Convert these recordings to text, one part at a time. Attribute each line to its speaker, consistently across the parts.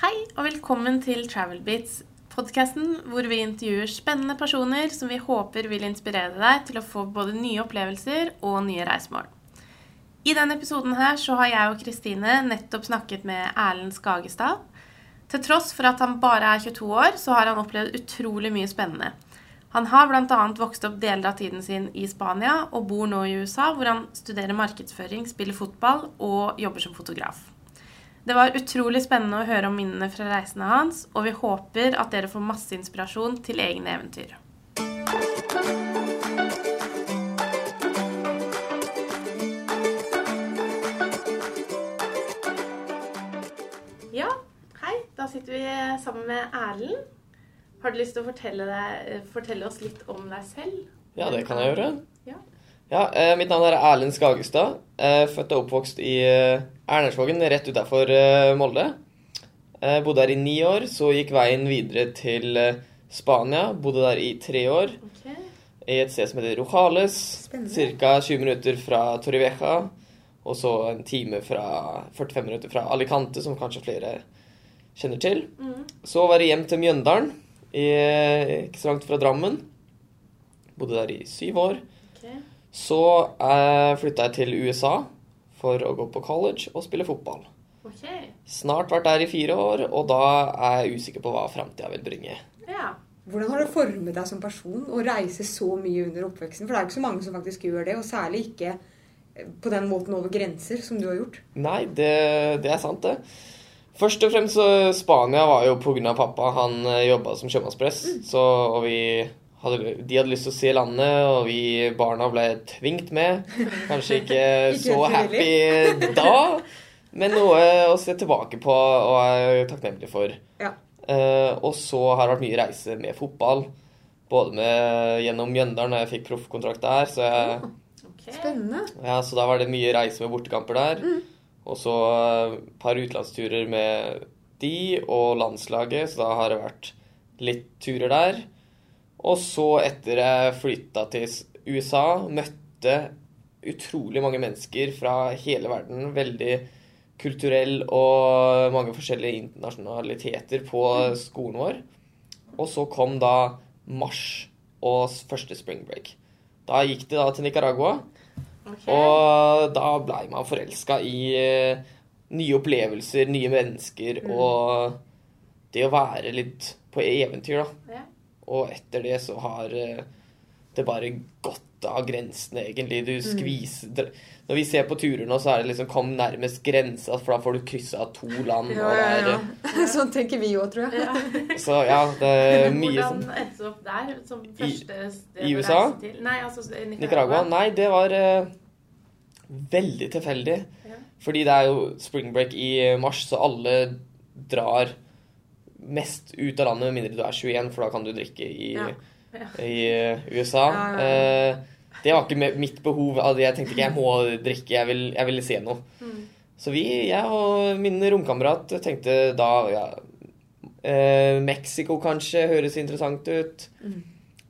Speaker 1: Hei og velkommen til Travelbeats, podkasten hvor vi intervjuer spennende personer som vi håper vil inspirere deg til å få både nye opplevelser og nye reisemål. I denne episoden her så har jeg og Kristine nettopp snakket med Erlend Skagestad. Til tross for at han bare er 22 år, så har han opplevd utrolig mye spennende. Han har bl.a. vokst opp deler av tiden sin i Spania og bor nå i USA, hvor han studerer markedsføring, spiller fotball og jobber som fotograf. Det var utrolig spennende å høre om minnene fra reisene hans, og vi håper at dere får masse inspirasjon til egne eventyr. Ja, hei. Da sitter vi sammen med Erlend. Har du lyst til å fortelle, deg, fortelle oss litt om deg selv?
Speaker 2: Ja, det kan jeg gjøre.
Speaker 1: Ja.
Speaker 2: Ja, eh, Mitt navn er Erlend Skagestad. Eh, født og oppvokst i eh, Ernersvågen, rett utafor eh, Molde. Eh, bodde her i ni år, så gikk veien videre til eh, Spania. Bodde der i tre år,
Speaker 1: Ok.
Speaker 2: i et sted som heter Rojales. Ca. 20 minutter fra Torrevieja. Og så en time fra 45 minutter fra Alicante, som kanskje flere kjenner til.
Speaker 1: Mm.
Speaker 2: Så var jeg hjem til Mjøndalen, i, ikke så langt fra Drammen. Bodde der i syv år.
Speaker 1: ok.
Speaker 2: Så eh, flytta jeg til USA for å gå på college og spille fotball.
Speaker 1: Okay.
Speaker 2: Snart vært der i fire år, og da er jeg usikker på hva framtida vil bringe.
Speaker 1: Ja.
Speaker 3: Hvordan har det formet deg som person å reise så mye under oppveksten? For det er jo ikke så mange som faktisk gjør det, og særlig ikke eh, på den måten over grenser som du har gjort.
Speaker 2: Nei, det, det er sant, det. Først og fremst så Spania var jo pga. pappa. Han jobba som sjømannspress, så og vi hadde, de hadde lyst til å se landet, og vi barna ble tvingt med. Kanskje ikke
Speaker 3: Ikke
Speaker 2: så happy da, men noe å se tilbake på og er takknemlig for.
Speaker 3: Ja.
Speaker 2: Uh, og så har det vært mye reise med fotball. Både med, gjennom Mjøndalen, da jeg fikk proffkontrakt der. Så, jeg,
Speaker 1: okay.
Speaker 3: Spennende.
Speaker 2: ja, så da var det mye reise med bortekamper der. Og så et par utenlandsturer med de og landslaget, så da har det vært litt turer der. Og så, etter jeg flytta til USA, møtte utrolig mange mennesker fra hele verden. Veldig kulturell og mange forskjellige internasjonaliteter på skolen vår. Og så kom da mars og første spring break. Da gikk det da til Nicaragua.
Speaker 1: Okay.
Speaker 2: Og da blei man forelska i eh, nye opplevelser, nye mennesker og det å være litt på eventyr, da.
Speaker 1: Ja.
Speaker 2: Og etter det så har eh, det bare gått av grensene, egentlig. Du skviser dr- Når vi ser på turer nå, så er det liksom kom nærmest grensa, for da får du kryssa to land.
Speaker 3: Ja,
Speaker 2: og det
Speaker 3: ja,
Speaker 2: er,
Speaker 3: ja. Sånn tenker vi òg, tror jeg.
Speaker 1: Ja.
Speaker 2: Så ja, det er mye
Speaker 1: Hvordan
Speaker 2: sånn
Speaker 1: endte du opp der som første sted
Speaker 2: i USA?
Speaker 1: Nei, altså Nicaragua.
Speaker 2: Nicaragua? Nei, det var uh, veldig tilfeldig.
Speaker 1: Ja.
Speaker 2: Fordi det er jo spring break i mars, så alle drar mest ut av landet med mindre du er 21, for da kan du drikke i,
Speaker 3: Ja.
Speaker 1: Ja.
Speaker 2: i eh, USA.
Speaker 3: Ja,
Speaker 2: Eh, det var ikke mitt behov. Altså, Jeg tenkte ikke jeg må drikke, jeg vil, jeg vil se noe.
Speaker 1: Mm.
Speaker 2: Så vi, jeg og min romkamerat tenkte da ja, eh, Mexico kanskje høres interessant ut.
Speaker 3: Mm.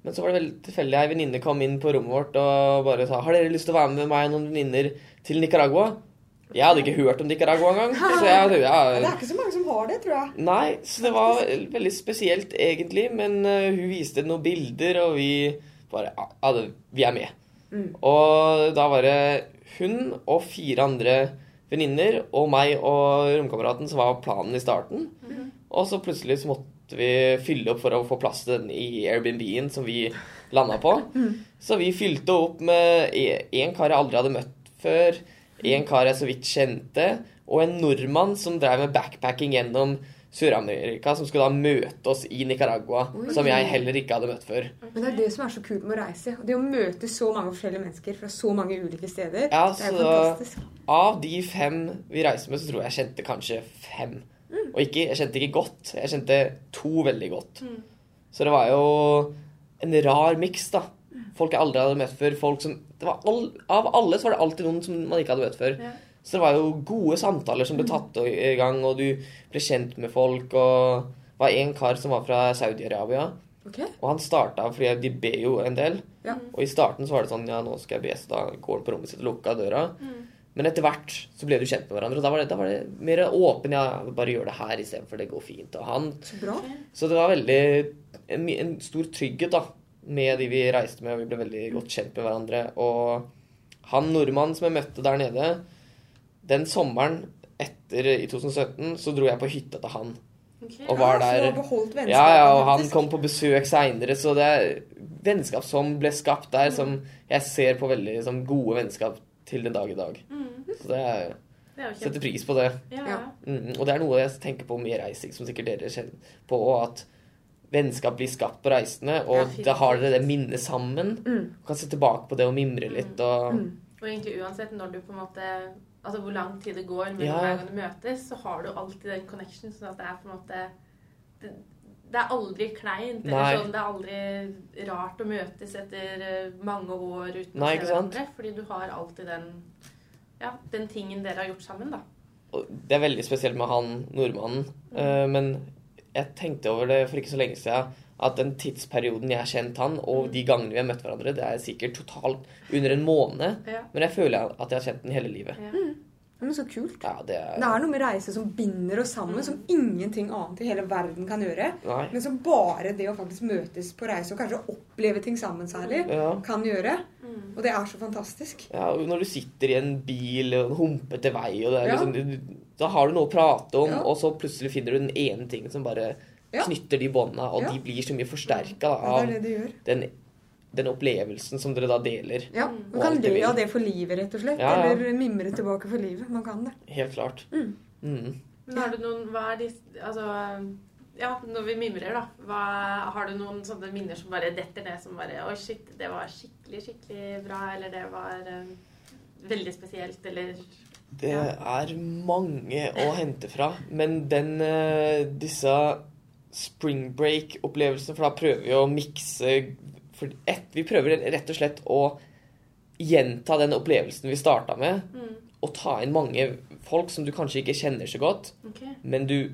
Speaker 2: Men så var det veldig tilfeldig. Ei venninne kom inn på rommet vårt og bare sa Har dere lyst til å være med meg og noen venninner til Nicaragua? Jeg hadde ikke hørt om Nicaragua engang. Så jeg,
Speaker 3: Det er ikke så mange som har det, tror jeg.
Speaker 2: Nei, så det var veldig spesielt egentlig. Men eh, hun viste noen bilder, og vi bare Ja, ja, vi er med.
Speaker 3: Mm.
Speaker 2: Og da var det hun og fire andre venninner og meg og romkameraten som var planen i starten. Og så plutselig så måtte vi fylle opp for å få plass til den i Airbnb-en som vi landa på. Så vi fylte opp med én kar jeg aldri hadde møtt før, en kar jeg så vidt kjente, og en nordmann som drev med backpacking gjennom Sør-Amerika, som skulle da møte oss i Nicaragua,
Speaker 3: Oi.
Speaker 2: som jeg heller ikke hadde møtt før.
Speaker 3: Men det er det som er så kult med å reise. Det å møte så mange forskjellige mennesker fra så mange ulike steder.
Speaker 2: Ja,
Speaker 3: det er jo
Speaker 2: så-
Speaker 3: fantastisk.
Speaker 2: Av de fem vi reiste med, så tror jeg jeg kjente kanskje fem. Og ikke, jeg kjente ikke godt. Jeg kjente to veldig godt.
Speaker 1: Mm.
Speaker 2: Så det var jo en rar miks, da. Folk jeg aldri hadde møtt før. Folk som, det var all, av alle så var det alltid noen som man ikke hadde møtt før.
Speaker 1: Ja.
Speaker 2: Så det var jo gode samtaler som ble tatt i gang, og du ble kjent med folk. Og det var en kar som var fra Saudi-Arabia,
Speaker 3: Okay.
Speaker 2: og han starta fordi de ber jo en del.
Speaker 3: Ja.
Speaker 2: Og i starten så var det sånn Ja, nå skal jeg be, så da går han på rommet sitt og lukker døra.
Speaker 1: Mm.
Speaker 2: Men etter hvert så ble du kjent med hverandre, og da var det, da var det mer åpen. Ja, bare gjør det her istedenfor, det går fint. Og han
Speaker 3: Så bra.
Speaker 2: Så det var veldig en, en stor trygghet, da, med de vi reiste med, vi ble veldig godt kjent med hverandre. Og han nordmannen som jeg møtte der nede, den sommeren etter i 2017, så dro jeg på hytta til han.
Speaker 1: Okay.
Speaker 2: Og var
Speaker 3: du
Speaker 2: der Ja, ja, og han kom på besøk seinere, så det er vennskap som ble skapt der, som jeg ser på veldig som gode vennskap til den dag i dag.
Speaker 1: Mm,
Speaker 2: Så det er,
Speaker 1: det er
Speaker 2: setter pris på det.
Speaker 1: Ja.
Speaker 3: Ja.
Speaker 2: Mm, og det er noe jeg tenker på med reising, som sikkert dere kjenner på, at vennskap blir skapt på reisene, og
Speaker 1: ja,
Speaker 2: da har dere det minnet sammen.
Speaker 3: Mm.
Speaker 2: Kan se tilbake på det og mimre litt, og
Speaker 3: Mm.
Speaker 1: Og egentlig uansett når du på en måte Altså hvor lang tid det går mellom
Speaker 2: Ja.
Speaker 1: hver gang du møtes, så har du alltid den connection, sånn at det er på en måte Det, det er aldri kleint. Eller sånn, det er aldri rart å møtes etter eh, mange år uten
Speaker 2: Nei,
Speaker 1: å se hverandre. Fordi du har alltid den Ja, den tingen dere har gjort sammen, da.
Speaker 2: det er veldig spesielt med han nordmannen. Eh, men jeg tenkte over det for ikke så lenge siden, at den tidsperioden jeg har kjent han, og de gangene vi har møtt hverandre, det er sikkert totalt under en måned.
Speaker 1: Ja.
Speaker 2: Men jeg føler at jeg har kjent den hele livet.
Speaker 1: Ja.
Speaker 3: Men så kult.
Speaker 2: Ja, det er
Speaker 3: Det er noe med reise som binder oss sammen, som ingenting annet i hele verden kan gjøre.
Speaker 2: Nei.
Speaker 3: Men som bare det å faktisk møtes på reise og kanskje oppleve ting sammen særlig,
Speaker 2: Ja.
Speaker 3: kan gjøre.
Speaker 1: Mm.
Speaker 3: Og det er så fantastisk.
Speaker 2: Ja, og når du sitter i en bil og en humpete vei, og det er liksom, da har du noe å prate om,
Speaker 3: Ja.
Speaker 2: og så plutselig finner du den ene tingen som bare
Speaker 3: Ja.
Speaker 2: knytter de båndene, og
Speaker 3: Ja.
Speaker 2: de blir så mye forsterka av
Speaker 3: det det
Speaker 2: den, den opplevelsen som dere da deler.
Speaker 3: Ja,
Speaker 1: Mm.
Speaker 3: Man kan le av det for livet, rett og slett.
Speaker 2: Ja, ja.
Speaker 3: Eller mimre tilbake for livet. Man kan det.
Speaker 2: Helt klart.
Speaker 3: Mm.
Speaker 2: Mm.
Speaker 1: Men har du noen Hva er de Altså ja, når vi mimrer, da. Hva, har du noen sånne minner som bare detter ned? Som bare Oi, shit, det var skikkelig, skikkelig bra. Eller det var um, veldig spesielt. Eller
Speaker 2: Det er mange å hente fra, men den eh, disse spring break-opplevelsene, for da prøver vi å mikse ett, Vi prøver rett og slett å gjenta den opplevelsen vi starta med,
Speaker 1: mm,
Speaker 2: og ta inn mange folk som du kanskje ikke kjenner så godt,
Speaker 1: Okay.
Speaker 2: men du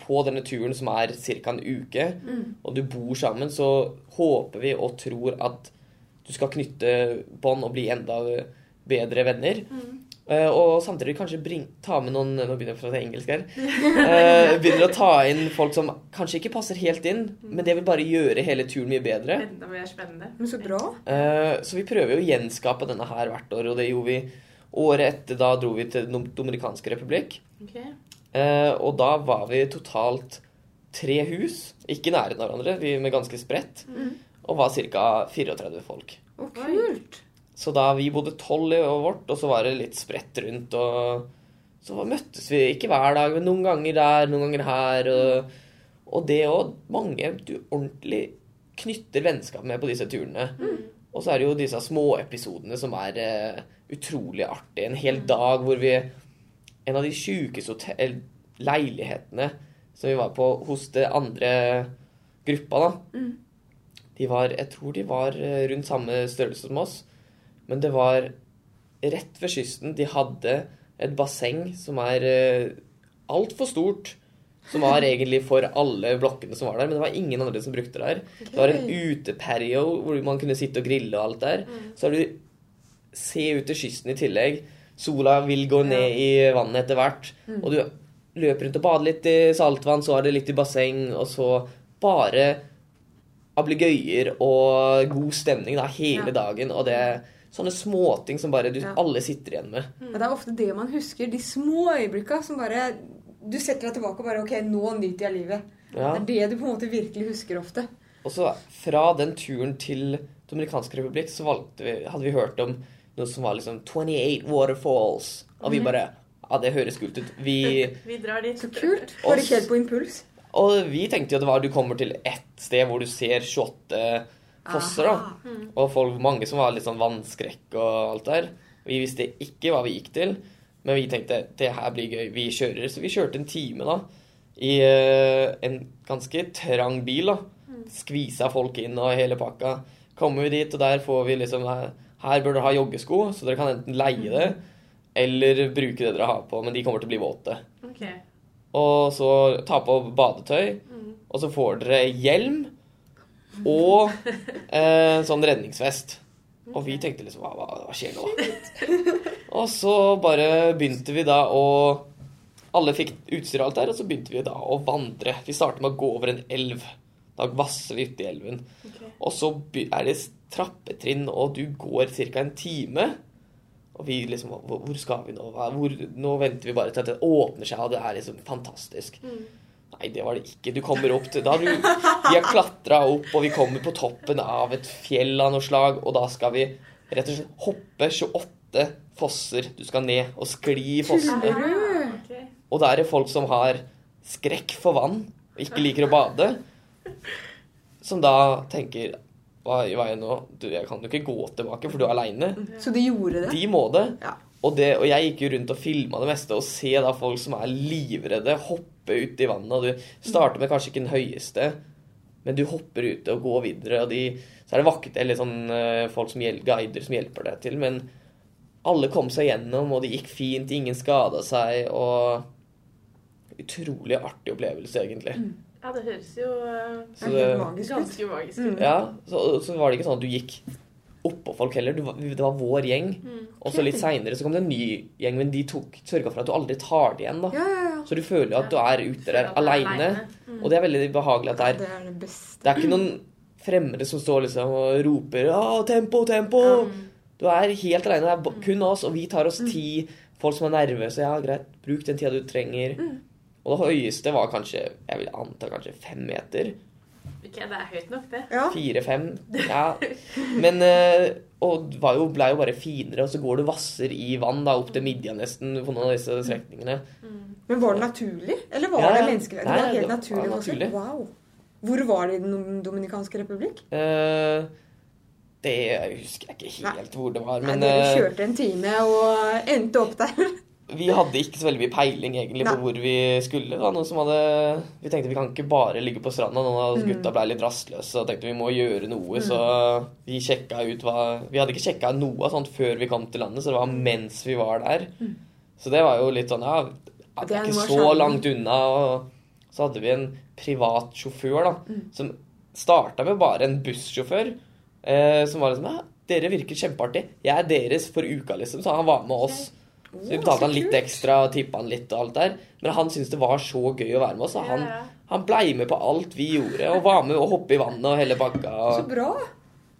Speaker 2: på denne turen som er ca. en uke,
Speaker 3: Mm.
Speaker 2: og du bor sammen, så håper vi og tror at du skal knytte bånd og bli enda bedre venner.
Speaker 1: Mm.
Speaker 2: Eh, og samtidig kanskje bring, ta med noen Nå begynner jeg å prate engelsk her. Uh, begynner å ta inn folk som kanskje ikke passer helt inn, men det vil bare gjøre hele turen mye bedre.
Speaker 1: Enda mer spennende.
Speaker 3: Men så bra.
Speaker 2: Uh, så vi prøver jo å gjenskape denne her hvert år, og det gjorde vi året etter. Da dro vi til Den dominikanske republikk.
Speaker 1: Ok.
Speaker 2: Eh, og da var vi totalt tre hus, ikke nære hverandre, vi med ganske spredt,
Speaker 3: Mm.
Speaker 2: og var ca. 34 folk.
Speaker 3: Å, kult.
Speaker 2: Så da vi bodde tolv i vårt, og så var det litt spredt rundt, og så møttes vi ikke hver dag, men noen ganger der, noen ganger her, og, og det òg. Mange du ordentlig knytter vennskap med på disse turene. Og så er det jo disse småepisodene som er uh, utrolig artige. En hel dag hvor vi En av de sjukeste leilighetene som vi var på hos det andre gruppa, da.
Speaker 3: Mm.
Speaker 2: De var Jeg tror de var eh, rundt samme størrelse som oss. Men det var rett ved kysten. De hadde et basseng som er uh, altfor stort. Som var egentlig for alle blokkene som var der, men det var ingen andre som brukte det her. Det var en uteperio hvor man kunne sitte og grille og alt der. Så har du se ut til kysten i tillegg. Sola vil gå ned i vannet etter hvert. Og du løper rundt og bader litt i saltvann, så er det litt i basseng, og så bare ablegøyer og god stemning da, hele
Speaker 3: Ja.
Speaker 2: dagen. Og det sånne småting som bare du,
Speaker 3: Ja.
Speaker 2: alle sitter igjen med.
Speaker 3: Ja, det er ofte det man husker. De små øyeblikka som bare Du setter deg tilbake og bare Ok, nå nyter jeg livet.
Speaker 2: Ja.
Speaker 3: Det er det du på en måte virkelig husker ofte.
Speaker 2: Og så fra den turen til Dominikansk republikk så valgte vi, hadde vi hørt om noe som var liksom 28 waterfalls. Og vi bare Ja, det høres kult ut. Vi
Speaker 1: Vi drar dit.
Speaker 3: Så kult. Bare helt på impuls.
Speaker 2: Og vi tenkte jo at det var du kommer til ett sted hvor du ser 28 fosser, da. Og folk, mange som var litt sånn vannskrekk og alt der. Vi visste ikke hva vi gikk til, men vi tenkte det her blir gøy, vi kjører. Så vi kjørte en time da, i eh, en ganske trang bil. da. Skvisa folk inn og hele pakka. Kommer vi dit, og der får vi liksom Her, her bør dere ha joggesko, så dere kan enten leie det eller bruke det dere har på, men de kommer til å bli våte.
Speaker 1: Okay.
Speaker 2: Og så ta på badetøy, og så får dere hjelm og eh, sånn redningsvest. Og vi tenkte liksom hva, hva, hva skjer nå? og så bare begynte vi da å Alle fikk utstyr og alt der, og så begynte vi da å vandre. Vi startet med å gå over en elv. Da vasser vi uti elven. Og så er det trappetrinn, og du går ca. en time. Og vi liksom Hvor skal vi nå? Hvor, nå venter vi bare til at det åpner seg, og det er liksom fantastisk. Nei, det var det ikke. Du kommer opp til Da har du Vi har klatra opp, og vi kommer på toppen av et fjell av noe slag, og da skal vi rett og slett hoppe 28 fosser. Du skal ned og skli i fossene. Og da er det folk som har skrekk for vann og ikke liker å bade, som da tenker hva i veien nå? Du, jeg kan jo ikke gå tilbake, for du er aleine.
Speaker 3: Så de gjorde det?
Speaker 2: De må det.
Speaker 3: Ja.
Speaker 2: Og, det. og jeg gikk jo rundt og filma det meste, og se da folk som er livredde, hoppe ut i vannet. Og du starter med kanskje ikke den høyeste, men du hopper ute og går videre. Og de, så er det vakter, eller sånn eh, folk som hjelper, guider som hjelper deg til, men alle kom seg gjennom, og det gikk fint, ingen skada seg, og Utrolig artig opplevelse, egentlig.
Speaker 1: Ja, det høres jo eh,
Speaker 2: Så
Speaker 3: Det magisk ut.
Speaker 1: ganske magisk
Speaker 3: Mm.
Speaker 1: ut.
Speaker 2: ja, så, så var det ikke sånn at du gikk oppå folk heller. Du, det var vår gjeng.
Speaker 1: Mm.
Speaker 2: Og så litt seinere så kom det en ny gjeng, men de tok sørga for at du aldri tar det igjen. da.
Speaker 3: Ja, ja, ja.
Speaker 2: Så du føler at du er ute der
Speaker 1: er
Speaker 2: aleine.
Speaker 1: Mm.
Speaker 2: Og det er veldig behagelig at det er
Speaker 3: Det er det beste.
Speaker 2: Det ikke noen fremmede som står liksom og roper «Å, 'tempo, tempo'.
Speaker 1: Mm.
Speaker 2: Du er helt aleine. Det er kun oss, og vi tar oss tid. Folk som er nervøse. Ja, greit, bruk den tida du trenger. Og det høyeste var kanskje jeg vil anta kanskje fem meter.
Speaker 1: Ok, det er høyt nok, det.
Speaker 3: Ja.
Speaker 2: Fire-fem. Ja. Men eh, Og det var jo, ble jo bare finere, og så går du vasser i vann da, opp til midja nesten på noen av disse strekningene.
Speaker 3: Men var det naturlig? Eller var
Speaker 2: Ja,
Speaker 3: det
Speaker 2: ja.
Speaker 3: menneskelig? Det var helt
Speaker 2: det var
Speaker 3: naturlig. Var
Speaker 2: naturlig.
Speaker 3: Wow. Hvor var det i Den dominikanske republikk?
Speaker 2: Eh, det husker jeg ikke helt hvor det var,
Speaker 3: Nei,
Speaker 2: men
Speaker 3: dere
Speaker 2: eh,
Speaker 3: kjørte en time og endte opp der.
Speaker 2: Vi hadde ikke så veldig mye peiling egentlig på
Speaker 3: Nei.
Speaker 2: hvor vi skulle. da, noen som hadde, Vi tenkte vi kan ikke bare ligge på stranda. Noen av
Speaker 3: Mm.
Speaker 2: gutta ble litt rastløse og tenkte vi må gjøre noe. Så vi sjekka ut hva Vi hadde ikke sjekka noe sånt før vi kom til landet, så det var mens vi var der. Så det var jo litt sånn Ja, det er ikke så langt unna. Og så hadde vi en privat sjåfør da,
Speaker 3: Mm.
Speaker 2: som starta med bare en bussjåfør. Eh, som var liksom Ja, dere virker kjempeartig. Jeg er deres for uka, liksom. Så han var med oss. Så vi betalte han litt ekstra og tippa han litt og alt der. Men han syntes det var så gøy å være med oss. og han, han blei med på alt vi gjorde, og var med å hoppe i vannet og hele bakka.
Speaker 3: Så bra.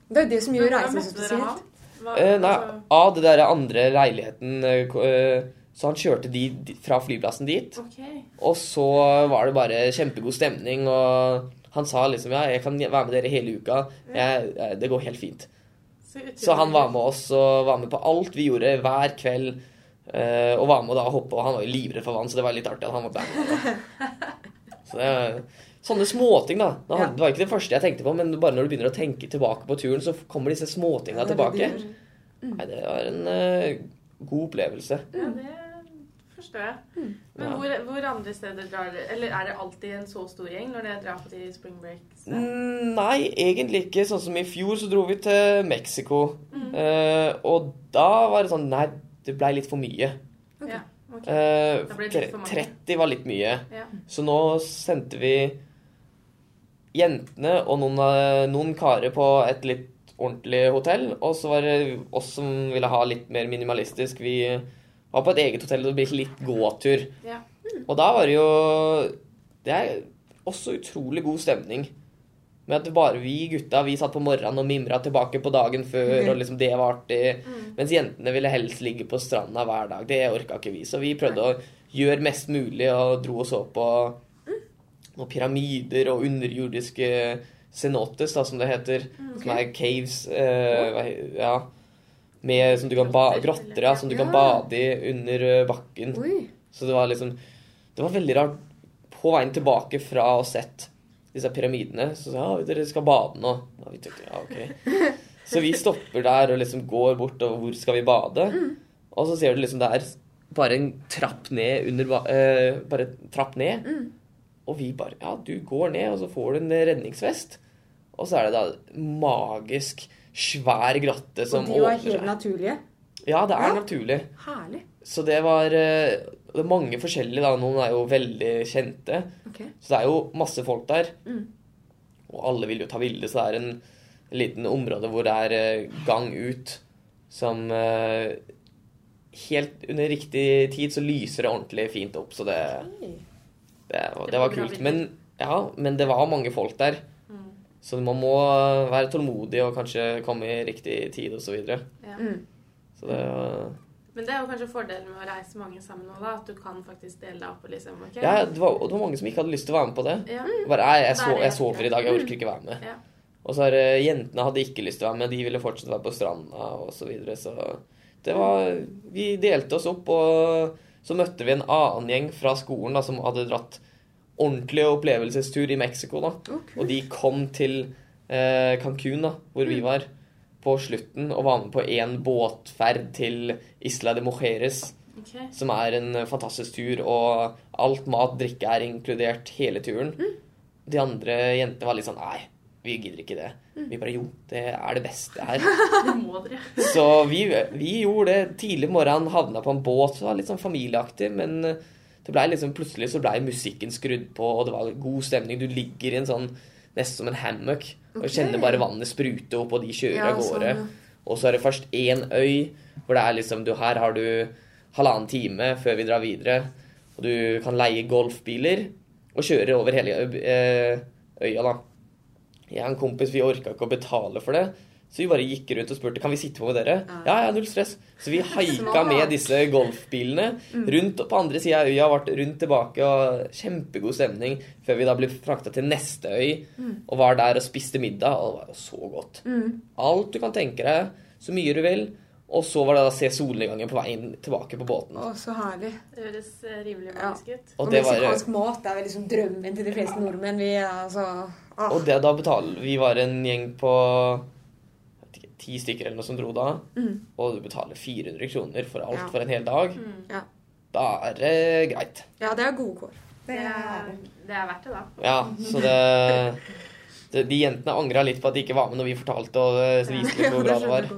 Speaker 3: Det er jo det som gjør reisen så spesielt.
Speaker 2: Eh, nei,
Speaker 1: altså-
Speaker 2: av det der andre leiligheten eh, eh, Så han kjørte de fra flyplassen dit.
Speaker 1: Okay.
Speaker 2: Og så var det bare kjempegod stemning, og han sa liksom ja, jeg kan være med dere hele uka. Jeg, det går helt fint.
Speaker 1: Så.
Speaker 2: Så han var med oss og var med på alt vi gjorde hver kveld. Eh, og var med da hoppe, og han var jo livredd for vann, så det var litt artig at han var med. Så det er sånne småting, da. Det
Speaker 3: Ja.
Speaker 2: var ikke det første jeg tenkte på, men bare når du begynner å tenke tilbake på turen, så kommer disse småtinga
Speaker 3: Ja, det det
Speaker 2: tilbake.
Speaker 3: de.
Speaker 2: Nei, det var en uh, god opplevelse.
Speaker 1: Ja, det forstår jeg. Men
Speaker 2: Ja.
Speaker 1: hvor, hvor andre steder drar dere Eller er det alltid en så stor gjeng når dere drar på de spring breaks?
Speaker 2: Mm, Nei, egentlig ikke. Sånn som i fjor, så dro vi til Mexico. Uh, og da var det sånn Nei, det blei litt for mye.
Speaker 1: Okay. ok.
Speaker 2: Eh,
Speaker 1: Da ble det litt for mange.
Speaker 2: 30 var litt mye.
Speaker 1: Ja.
Speaker 2: Så nå sendte vi jentene og noen, noen karer på et litt ordentlig hotell. Og så var det oss som ville ha litt mer minimalistisk. Vi var på et eget hotell, og det ble litt gåtur.
Speaker 1: Ja.
Speaker 2: Og da var det jo Det er også utrolig god stemning. Med at bare vi gutta vi satt på morgenen og mimra tilbake på dagen før,
Speaker 3: Mm.
Speaker 2: og liksom det var artig. Mens jentene ville helst ligge på stranda hver dag. Det orka ikke vi. Så vi prøvde å gjøre mest mulig og dro og så på noen pyramider og underjordiske cenotes, da, som det heter. Som er caves. Eh, ja. Med, som du kan ba
Speaker 1: Grotter,
Speaker 2: ja, som du kan bade i under eh, bakken.
Speaker 3: Oi.
Speaker 2: Så det var liksom Det var veldig rart. På veien tilbake fra å ha sett disse pyramidene, så sa ja, dere skal bade nå. Og vi tenkte ja, ok. Så vi stopper der og liksom går bort, og hvor skal vi bade? Og så ser du liksom det er bare en trapp ned under eh, Bare trapp ned. Og vi bare Ja, du går ned, og så får du en redningsvest. Og så er det da magisk svær grotte som
Speaker 3: Og de var helt naturlige.
Speaker 2: Ja, det er
Speaker 3: Ja.
Speaker 2: naturlig.
Speaker 3: Herlig.
Speaker 2: Så det var eh, Det er mange forskjellige, da. Noen er jo veldig kjente.
Speaker 3: Okay.
Speaker 2: Så det er jo masse folk der.
Speaker 3: Mm.
Speaker 2: Og alle vil jo ta bilde, så det er en en liten område hvor det er eh, gang ut som eh, Helt under riktig tid så lyser det ordentlig fint opp, så det, det, var- det var
Speaker 1: Det var
Speaker 2: kult. Men, ja, men det var mange folk der.
Speaker 1: Mm.
Speaker 2: Så man må være tålmodig og kanskje komme i riktig tid osv. Så, videre.
Speaker 1: Ja.
Speaker 3: Mm.
Speaker 2: Så det var
Speaker 1: Men det er jo kanskje fordelen med å reise mange sammen nå, da. At du kan faktisk dele deg opp og liksom ok?
Speaker 2: Ja, det var, det var mange som ikke hadde lyst til å være med på det.
Speaker 1: Ja.
Speaker 2: Bare, jeg, jeg, så, jeg sover i dag, jeg
Speaker 1: Mm.
Speaker 2: orker ikke være med.
Speaker 1: Ja.
Speaker 2: Og så er jentene hadde ikke lyst til å være med, de ville fortsatt være på stranda og så videre. Så det var Vi delte oss opp, og så møtte vi en annen gjeng fra skolen da, som hadde dratt ordentlig opplevelsestur i Mexico, da.
Speaker 3: Okay.
Speaker 2: Og de kom til eh, Cancún, da, hvor vi var, på slutten, og var med på en båtferd til Isla de Mujeres,
Speaker 1: Okay.
Speaker 2: som er en fantastisk tur, og alt mat, drikke er inkludert hele turen. De andre jentene var litt sånn Nei, vi gidder ikke det. Vi bare Jo, det er det beste her.
Speaker 1: Det må dere.
Speaker 2: Så vi, vi gjorde det tidlig på morgenen, havna på en båt. Det var litt sånn familieaktig, men det ble liksom, plutselig så ble musikken skrudd på, og det var god stemning. Du ligger i en sånn nesten som en hammock. Og kjenner bare vannet sprute opp, og de kjører
Speaker 3: Ja,
Speaker 2: av gårde.
Speaker 3: sånn,
Speaker 2: Og så er det først én øy, hvor det er liksom du, Her har du halvannen time før vi drar videre, og du kan leie golfbiler og kjøre over hele eh, øya, da. Jeg og en kompis vi orka ikke å betale for det, så vi bare gikk rundt og spurte kan vi sitte på med dere. Ja, ja, null stress. Så vi haika med disse golfbilene rundt og på andre sida av øya, ble rundt tilbake, og kjempegod stemning før vi da ble frakta til neste øy og var der og spiste middag, og det var jo så godt.
Speaker 3: Mm.
Speaker 2: Alt du kan tenke deg, så mye du vil. Og så var det da å se solnedgangen på veien tilbake på båten.
Speaker 3: Å, så herlig.
Speaker 1: Det høres eh, rimelig
Speaker 3: Ja.
Speaker 1: magisk ut.
Speaker 2: Og
Speaker 3: Og
Speaker 2: det var
Speaker 3: mat er vel liksom drømmen til de fleste nordmenn. Vi er altså ah.
Speaker 2: Og det da betaler Vi var en gjeng på ti stykker eller noe som dro da.
Speaker 3: Mm.
Speaker 2: Og du betaler 400 kroner for alt
Speaker 3: Ja.
Speaker 2: for en hel dag.
Speaker 1: Mm.
Speaker 3: Ja.
Speaker 2: Da er det greit.
Speaker 3: Ja, det er gode kår. Det er
Speaker 1: det er verdt det, da.
Speaker 2: Ja, så det, det De jentene angra litt på at de ikke var med når vi fortalte og eh, viste litt hvor bra det var.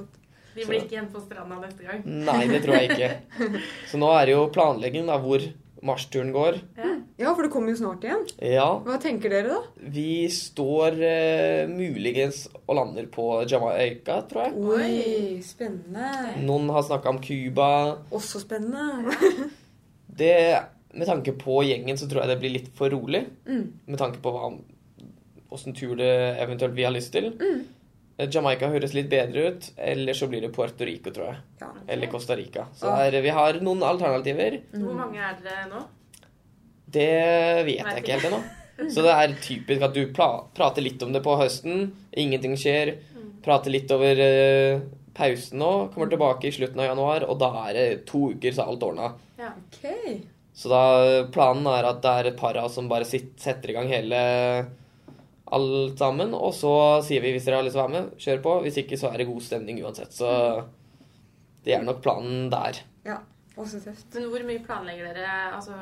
Speaker 1: Vi blir ikke igjen på stranda neste gang.
Speaker 2: Nei, det tror jeg ikke. Så nå er det jo planlegging da, hvor marsjturen går.
Speaker 1: Ja.
Speaker 3: Ja, for det kommer jo snart igjen.
Speaker 2: Ja,
Speaker 3: Hva tenker dere, da?
Speaker 2: vi står eh, muligens og lander på Jamaica, tror jeg.
Speaker 3: Oi, spennende.
Speaker 2: Noen har snakka om Cuba.
Speaker 3: Også spennende.
Speaker 2: Det, med tanke på gjengen så tror jeg det blir litt for rolig.
Speaker 3: Mm.
Speaker 2: Med tanke på åssen tur det eventuelt vi har lyst til.
Speaker 3: Mm.
Speaker 2: Jamaica høres litt bedre ut. Eller så blir det Puerto Rico, tror jeg.
Speaker 3: Ja.
Speaker 2: Eller Costa Rica. Så
Speaker 3: Ah.
Speaker 2: er, vi har noen alternativer.
Speaker 1: Hvor mange er dere nå?
Speaker 2: Det vet jeg ikke helt ennå. Så det er typisk at du prater litt om det på høsten. Ingenting skjer. Prater litt over eh, pausen nå. Kommer tilbake i slutten av januar, og da er det to uker, så er alt ordna.
Speaker 1: Ja.
Speaker 3: Ok.
Speaker 2: Så da planen er at det er et par av oss som bare sitter, setter i gang hele alt sammen. Og så sier vi hvis dere har lyst til å være med, kjør på. Hvis ikke, så er det god stemning uansett. Så det er nok planen der.
Speaker 3: Ja, også tøft.
Speaker 1: Men hvor mye planlegger dere? Altså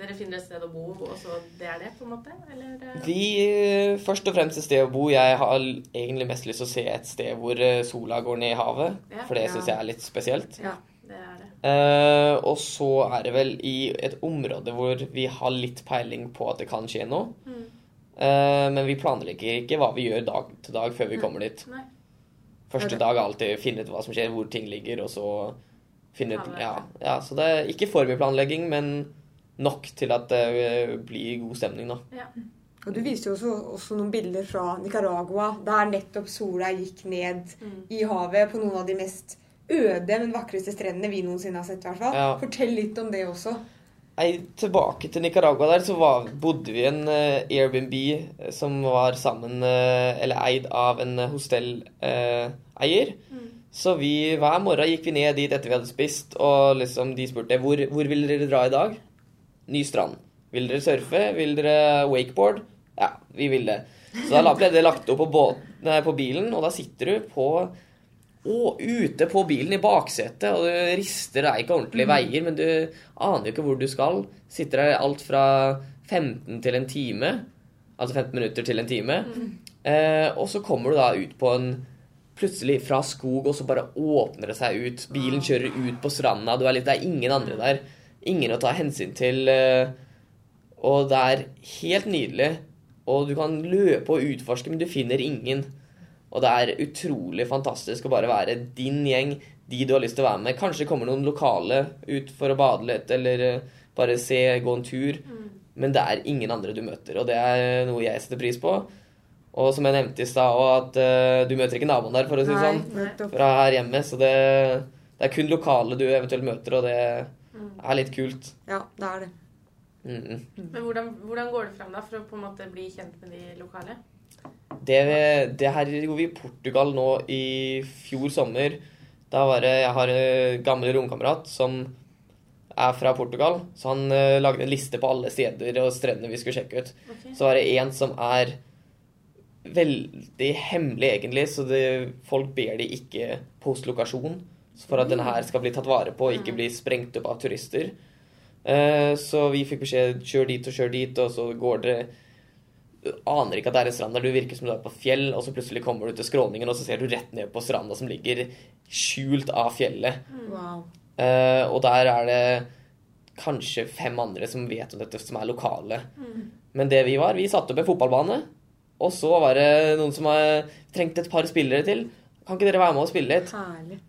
Speaker 1: Dere finner et sted å bo, og så det er det, på en måte? Eller? eh?
Speaker 2: Vi eh, først og fremst et sted å bo. Jeg har egentlig mest lyst til å se et sted hvor eh, sola går ned i havet.
Speaker 1: Ja.
Speaker 2: For det
Speaker 3: Ja.
Speaker 2: syns jeg er litt spesielt.
Speaker 3: Ja.
Speaker 1: Det er det.
Speaker 2: Eh, og så er det vel i et område hvor vi har litt peiling på at det kan skje noe.
Speaker 1: Mm.
Speaker 2: Eh, men vi planlegger ikke hva vi gjør dag til dag før vi kommer dit.
Speaker 1: Nei.
Speaker 2: Første dag er alltid finne ut hva som skjer, hvor ting ligger, og så finne ut ja, ja, så det er ikke for mye planlegging, men nok til at det blir god stemning, da.
Speaker 1: Ja.
Speaker 3: Og du viste jo også, også noen bilder fra Nicaragua, der nettopp sola gikk ned
Speaker 1: Mm.
Speaker 3: i havet på noen av de mest øde, men vakreste strendene vi noensinne har sett. i hvert fall.
Speaker 2: Ja.
Speaker 3: Fortell litt om det også.
Speaker 2: Nei, tilbake til Nicaragua der, så var, bodde vi i en uh, Airbnb eh, som var sammen, uh, eller eid av en hostelleier.
Speaker 1: Mm.
Speaker 2: Så vi, hver morgen gikk vi ned dit etter vi hadde spist, og liksom de spurte hvor, hvor vil dere dra i dag? Ny strand. Vil dere surfe? Vil dere wakeboard? Ja, vi vil det. Så da ble det lagt opp på, båt, nei, på bilen, og da sitter du på og ute på bilen i baksetet, og du rister deg ikke ordentlige veier, men du aner jo ikke hvor du skal. Sitter der alt fra 15 til en time, altså 15 minutter til en time, eh, og så kommer du da ut på en Plutselig fra skog, og så bare åpner det seg ut. Bilen kjører ut på stranda, du er litt, det er ingen andre der. Ingen å ta hensyn til. eh, og det er helt nydelig. Og du kan løpe og utforske, men du finner ingen. Og det er utrolig fantastisk å bare være din gjeng, de du har lyst til å være med. Kanskje kommer noen lokale ut for å bade litt, eller eh, bare se, gå en tur. Men det er ingen andre du møter, og det er noe jeg setter pris på. Og som jeg nevnte i stad, og at uh, du møter ikke naboen der, for å si det sånn, fra her hjemme. Så det, det er kun lokale du eventuelt møter, og det er litt kult.
Speaker 3: Ja, det er det.
Speaker 2: Mm -mm.
Speaker 1: Men hvordan, hvordan går det fram da for å på en måte bli kjent med de lokale?
Speaker 2: Det, det her gjorde vi i Portugal nå i fjor sommer. Da var det Jeg har en gammel romkamerat som er fra Portugal, så han uh, lagde en liste på alle steder og strendene vi skulle sjekke ut.
Speaker 1: Okay.
Speaker 2: Så var det en som er veldig hemmelig, egentlig, så det, folk ber de ikke poste lokasjon for at denne her skal bli tatt vare på og ikke bli sprengt opp av turister. Uh, Så vi fikk beskjed kjør dit og kjør dit, og så går dere du aner ikke at det er en strand der du virker som du er på fjell, og så plutselig kommer du til skråningen, og så ser du rett ned på stranda som ligger skjult av fjellet.
Speaker 3: Wow.
Speaker 2: Uh, og der er det kanskje fem andre som vet om dette, som er lokale. Men det vi var, vi satte opp en fotballbane, og så var det noen som trengte et par spillere til. Kan ikke dere være med og spille litt?
Speaker 3: Herlig.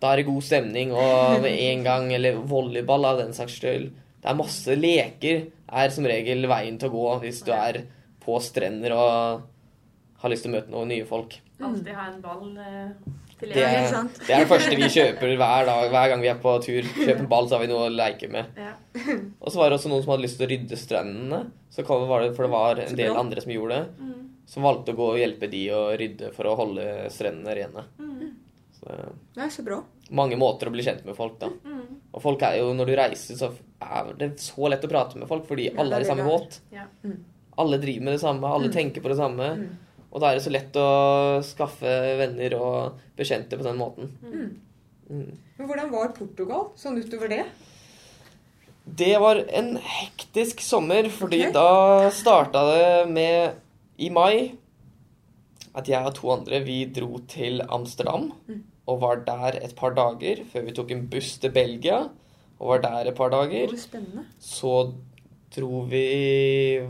Speaker 2: Da er det god stemning, og med en gang, eller volleyball av den saks skyld. Det er masse leker, er som regel veien til å gå hvis du er på strender og har lyst til å møte noen nye folk.
Speaker 1: Alltid ha en ball eh,
Speaker 2: Det er, det er det første vi kjøper hver dag, hver gang vi er på tur. Kjøper en ball, så har vi noe å leke med.
Speaker 1: Ja.
Speaker 2: Og så var det også noen som hadde lyst til å rydde strendene. Så kom- var det, for det var en del andre som gjorde det.
Speaker 1: Mm.
Speaker 2: Som valgte å gå og hjelpe de å rydde for å holde strendene rene.
Speaker 1: Mm.
Speaker 2: Så det
Speaker 3: Det er så bra.
Speaker 2: mange måter å bli kjent med folk, da.
Speaker 1: Mm.
Speaker 2: Og folk er jo, når du reiser, så er det så lett å prate med folk, fordi
Speaker 3: Ja,
Speaker 2: alle er i samme båt.
Speaker 1: Ja.
Speaker 2: Alle driver med det samme, alle
Speaker 3: Mm.
Speaker 2: tenker på det samme.
Speaker 3: Mm.
Speaker 2: Og da er det så lett å skaffe venner og bekjente på den måten.
Speaker 3: Mm.
Speaker 2: Mm.
Speaker 3: Men hvordan var Portugal sånn utover det?
Speaker 2: Det var en hektisk sommer, fordi
Speaker 3: okay.
Speaker 2: da starta det med I mai at jeg og to andre vi dro til Amsterdam
Speaker 3: Mm.
Speaker 2: og var der et par dager før vi tok en buss til Belgia og var der et par dager.
Speaker 3: Hvor spennende.
Speaker 2: Så dro vi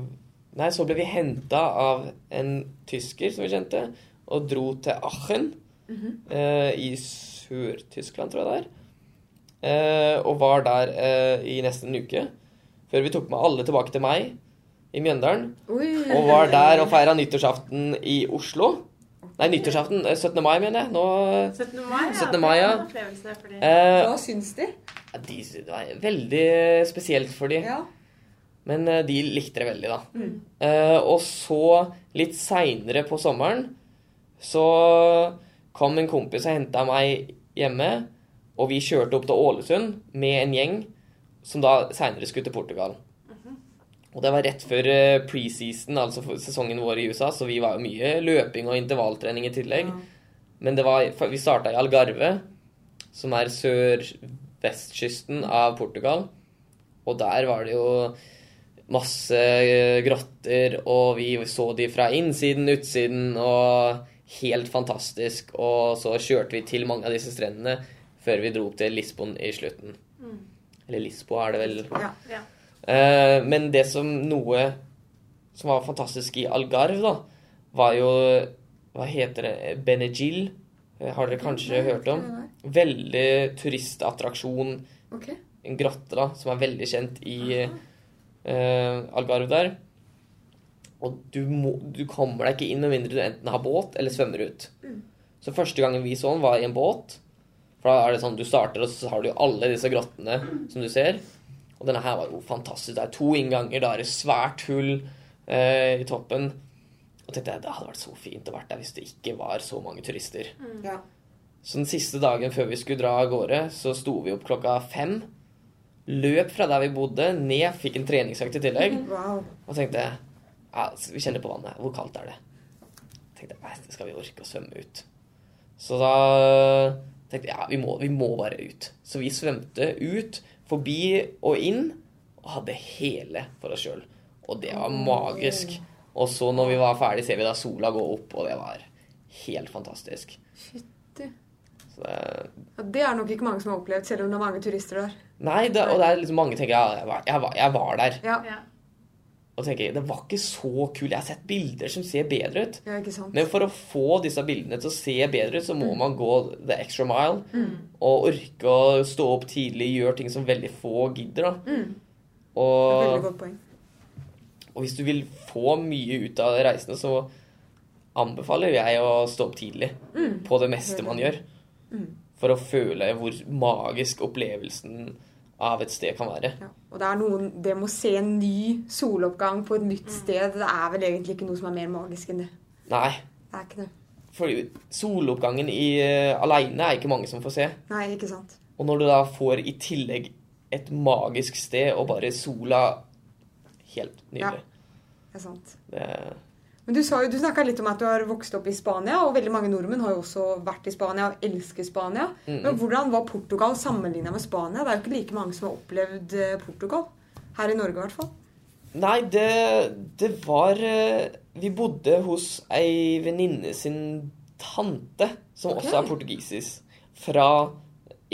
Speaker 2: Nei, så ble vi henta av en tysker som vi kjente, og dro til Aachen
Speaker 3: -hmm.
Speaker 2: eh, i Sør-Tyskland, tror jeg det er. Eh, og var der eh, i nesten en uke. Før vi tok med alle tilbake til meg i Mjøndalen.
Speaker 3: Oi.
Speaker 2: Og var der og feira nyttårsaften i Oslo. Nei, nyttårsaften eh, 17. mai, mener jeg. Nå
Speaker 1: 17. mai,
Speaker 2: 17. mai, ja.
Speaker 1: Det er en opplevelse for de.
Speaker 2: eh,
Speaker 3: Hva syns de?
Speaker 2: de, Det var veldig spesielt for de.
Speaker 3: Ja.
Speaker 2: Men eh, de likte det veldig, da.
Speaker 3: Mm.
Speaker 2: Eh, og så, litt seinere på sommeren, så kom en kompis og henta meg hjemme. Og vi kjørte opp til Ålesund med en gjeng som da seinere skulle til Portugal. Og det var rett før eh, preseason, altså sesongen vår i USA, så vi var jo mye løping og intervalltrening i tillegg.
Speaker 3: Ja.
Speaker 2: Men det var, vi starta i Algarve, som er sør-vestkysten av Portugal. Og der var det jo masse eh, grotter, og vi så de fra innsiden, utsiden, og helt fantastisk. Og så kjørte vi til mange av disse strendene før vi dro opp til Lisbon i slutten.
Speaker 1: Mm.
Speaker 2: Eller Lisboa er det vel.
Speaker 3: Ja.
Speaker 1: Ja.
Speaker 2: Eh, men det som noe som var fantastisk i Algarve, da, var jo Hva heter det? Benegil. Eh, Har dere kanskje
Speaker 3: Nei,
Speaker 2: hørt om?
Speaker 3: nei.
Speaker 2: Veldig turistattraksjon.
Speaker 3: Okay.
Speaker 2: En grotte da, som er veldig kjent i eh, Algarve der. Og du, må, du kommer deg ikke inn med mindre du enten har båt eller svømmer ut.
Speaker 3: Mm.
Speaker 2: Så første gangen vi så den, var i en båt. For da er det sånn du starter, og så har du jo alle disse grottene som du ser. Og denne her var jo fantastisk. Det er to innganger, da er det svært hull eh, i toppen. Og tenkte jeg, det hadde vært så fint å vært der hvis det ikke var så mange turister.
Speaker 3: Ja.
Speaker 2: Så den siste dagen før vi skulle dra av gårde, så sto vi opp klokka fem. Løp fra der vi bodde, ned, fikk en treningsøkt i tillegg.
Speaker 3: Wow.
Speaker 2: Og tenkte ja, vi kjenner på vannet. Hvor kaldt er det? Tenkte nei, skal vi orke å svømme ut. Så da tenkte jeg ja, vi må, vi må bare ut. Så vi svømte ut, forbi og inn, og hadde hele for oss sjøl. Og det var magisk. Og så når vi var ferdig, ser vi da sola gå opp, og det var helt fantastisk.
Speaker 3: Fytti.
Speaker 2: Det,
Speaker 3: Ja, det er nok ikke mange som har opplevd, selv om det er mange turister der.
Speaker 2: Nei, det, og det er liksom mange tenker ja, jeg var, jeg var, jeg var der.
Speaker 3: Ja.
Speaker 1: Ja.
Speaker 2: og tenker det var ikke så kult. Jeg har sett bilder som ser bedre ut.
Speaker 3: Ja, ikke sant?
Speaker 2: Men for å få disse bildene til å se bedre ut, så må man gå the extra mile. Og orke å stå opp tidlig, gjøre ting som veldig få gidder. da.
Speaker 3: Mm. Veldig godt poeng.
Speaker 2: og hvis du vil få mye ut av reisene, så anbefaler jeg å stå opp tidlig
Speaker 3: Mm.
Speaker 2: på det meste man gjør. For å føle hvor magisk opplevelsen av et sted kan være.
Speaker 3: Ja. Og det er noen Det med å se en ny soloppgang på et nytt
Speaker 2: Mm.
Speaker 3: sted, det er vel egentlig ikke noe som er mer magisk enn det.
Speaker 2: Nei,
Speaker 3: Det er ikke det.
Speaker 2: for soloppgangen i, uh, aleine er ikke mange som får se.
Speaker 3: Nei, ikke sant.
Speaker 2: Og når du da får i tillegg et magisk sted og bare sola Helt
Speaker 3: Ja. Det er sant.
Speaker 2: Det,
Speaker 3: Men du, sa du snakka litt om at du har vokst opp i Spania, og veldig mange nordmenn har jo også vært i Spania og elsker Spania.
Speaker 2: Mm.
Speaker 3: Men hvordan var Portugal sammenligna med Spania? Det er jo ikke like mange som har opplevd eh, Portugal. Her i Norge, i hvert fall.
Speaker 2: nei, det, det var eh, Vi bodde hos ei venninne sin tante, som
Speaker 3: okay.
Speaker 2: også er portugisisk, fra